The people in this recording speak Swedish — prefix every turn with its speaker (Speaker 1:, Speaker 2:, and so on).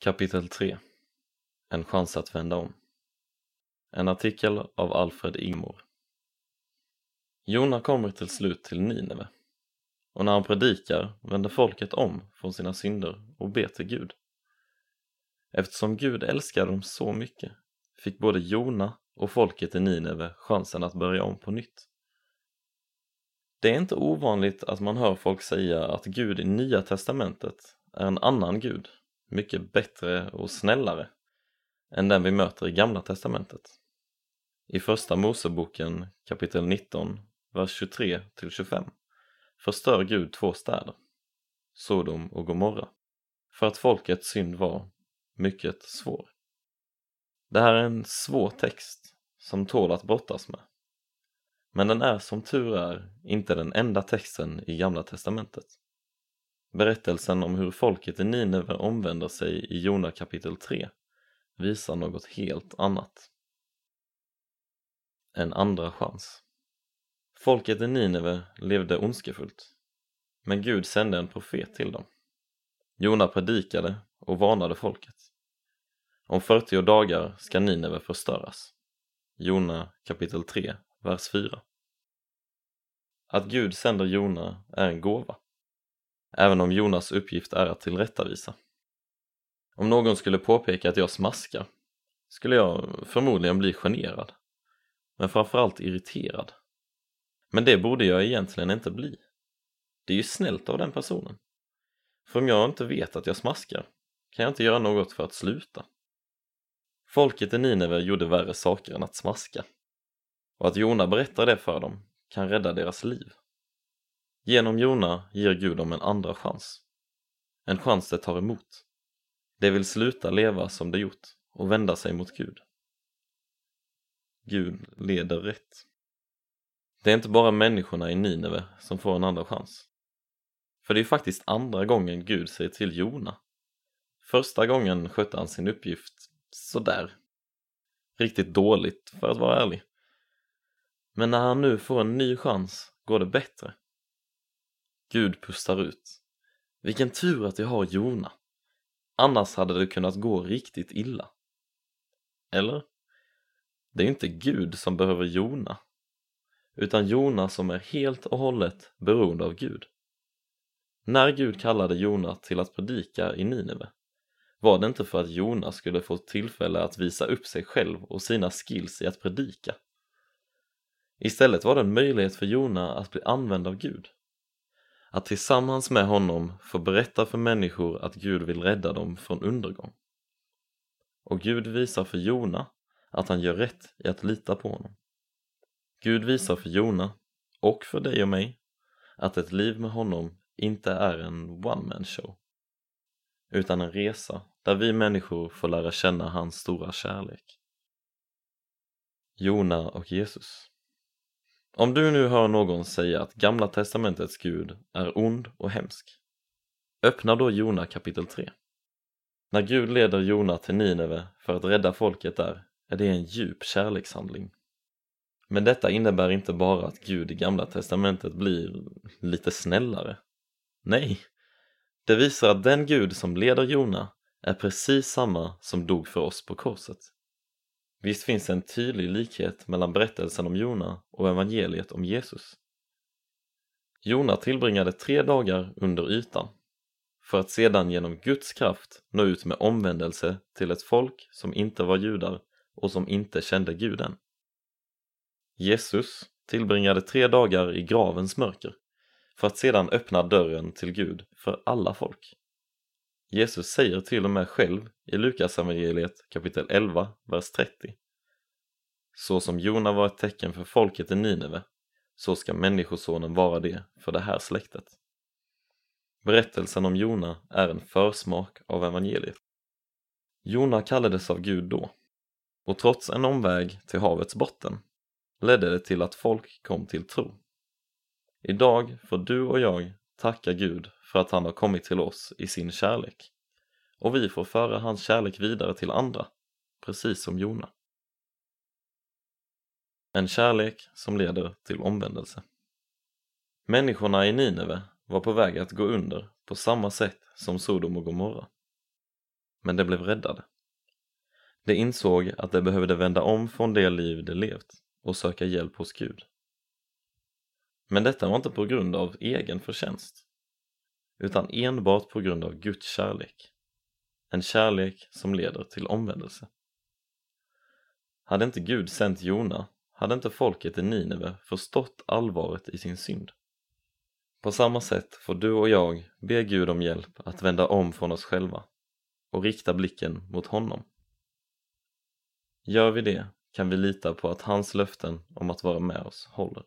Speaker 1: Kapitel 3 En chans att vända om En artikel av Alfred Ingmor Jona kommer till slut till Nineve och när han predikar vänder folket om från sina synder och ber till Gud. Eftersom Gud älskade dem så mycket fick både Jona och folket i Nineve chansen att börja om på nytt. Det är inte ovanligt att man hör folk säga att Gud i Nya Testamentet är en annan Gud mycket bättre och snällare än den vi möter i Gamla Testamentet. I Första Moseboken kapitel 19, vers 23-25, förstör Gud två städer, Sodom och Gomorra, för att folkets synd var mycket svår. Det här är en svår text som tål att brottas med. Men den är som tur är inte den enda texten i Gamla Testamentet. Berättelsen om hur folket i Nineve omvänder sig i Jona kapitel 3 visar något helt annat. En andra chans. Folket i Nineve levde ondskefullt, men Gud sände en profet till dem. Jona predikade och varnade folket. Om 40 dagar ska Nineve förstöras. Jona kapitel 3, vers 4. Att Gud sänder Jona är en gåva även om Jonas uppgift är att tillrättavisa. Om någon skulle påpeka att jag smaskar skulle jag förmodligen bli generad, men framförallt irriterad. Men det borde jag egentligen inte bli. Det är ju snällt av den personen. För om jag inte vet att jag smaskar kan jag inte göra något för att sluta. Folket i Nineve gjorde värre saker än att smaska. Och att Jona berättar det för dem kan rädda deras liv. Genom Jona ger Gud dem en andra chans. En chans de tar emot. De vill sluta leva som de gjort och vända sig mot Gud. Gud leder rätt. Det är inte bara människorna i Nineve som får en andra chans. För det är faktiskt andra gången Gud säger till Jona. Första gången skötte han sin uppgift sådär. Riktigt dåligt för att vara ärlig. Men när han nu får en ny chans går det bättre. Gud pustar ut. Vilken tur att jag har Jona. Annars hade det kunnat gå riktigt illa. Eller? Det är inte Gud som behöver Jona. Utan Jona som är helt och hållet beroende av Gud. När Gud kallade Jona till att predika i Nineve var det inte för att Jona skulle få tillfälle att visa upp sig själv och sina skills i att predika. Istället var det en möjlighet för Jona att bli använd av Gud att tillsammans med honom få berätta för människor att Gud vill rädda dem från undergång. Och Gud visar för Jona att han gör rätt i att lita på honom. Gud visar för Jona, och för dig och mig, att ett liv med honom inte är en one-man show utan en resa där vi människor får lära känna hans stora kärlek. Jona och Jesus om du nu hör någon säga att Gamla Testamentets Gud är ond och hemsk, öppna då Jona kapitel 3. När Gud leder Jona till Nineve för att rädda folket där är det en djup kärlekshandling. Men detta innebär inte bara att Gud i Gamla Testamentet blir lite snällare. Nej, det visar att den Gud som leder Jona är precis samma som dog för oss på korset. Visst finns det en tydlig likhet mellan berättelsen om Jona och evangeliet om Jesus. Jona tillbringade tre dagar under ytan för att sedan genom Guds kraft nå ut med omvändelse till ett folk som inte var judar och som inte kände guden. Jesus tillbringade tre dagar i gravens mörker för att sedan öppna dörren till Gud för alla folk. Jesus säger till och med själv i Lukas evangeliet kapitel 11, vers 30. Så som Jona var ett tecken för folket i Nineve, så ska Människosonen vara det för det här släktet. Berättelsen om Jona är en försmak av evangeliet. Jona kallades av Gud då, och trots en omväg till havets botten ledde det till att folk kom till tro. Idag får du och jag tacka Gud för att han har kommit till oss i sin kärlek. Och vi får föra hans kärlek vidare till andra, precis som Jona. En kärlek som leder till omvändelse. Människorna i Nineve var på väg att gå under på samma sätt som Sodom och Gomorra. men de blev räddade. De insåg att de behövde vända om från det liv de levt och söka hjälp hos Gud. Men detta var inte på grund av egen förtjänst, utan enbart på grund av Guds kärlek. En kärlek som leder till omvändelse. Hade inte Gud sänt Jona hade inte folket i Nineve förstått allvaret i sin synd. På samma sätt får du och jag be Gud om hjälp att vända om från oss själva och rikta blicken mot honom. Gör vi det kan vi lita på att hans löften om att vara med oss håller.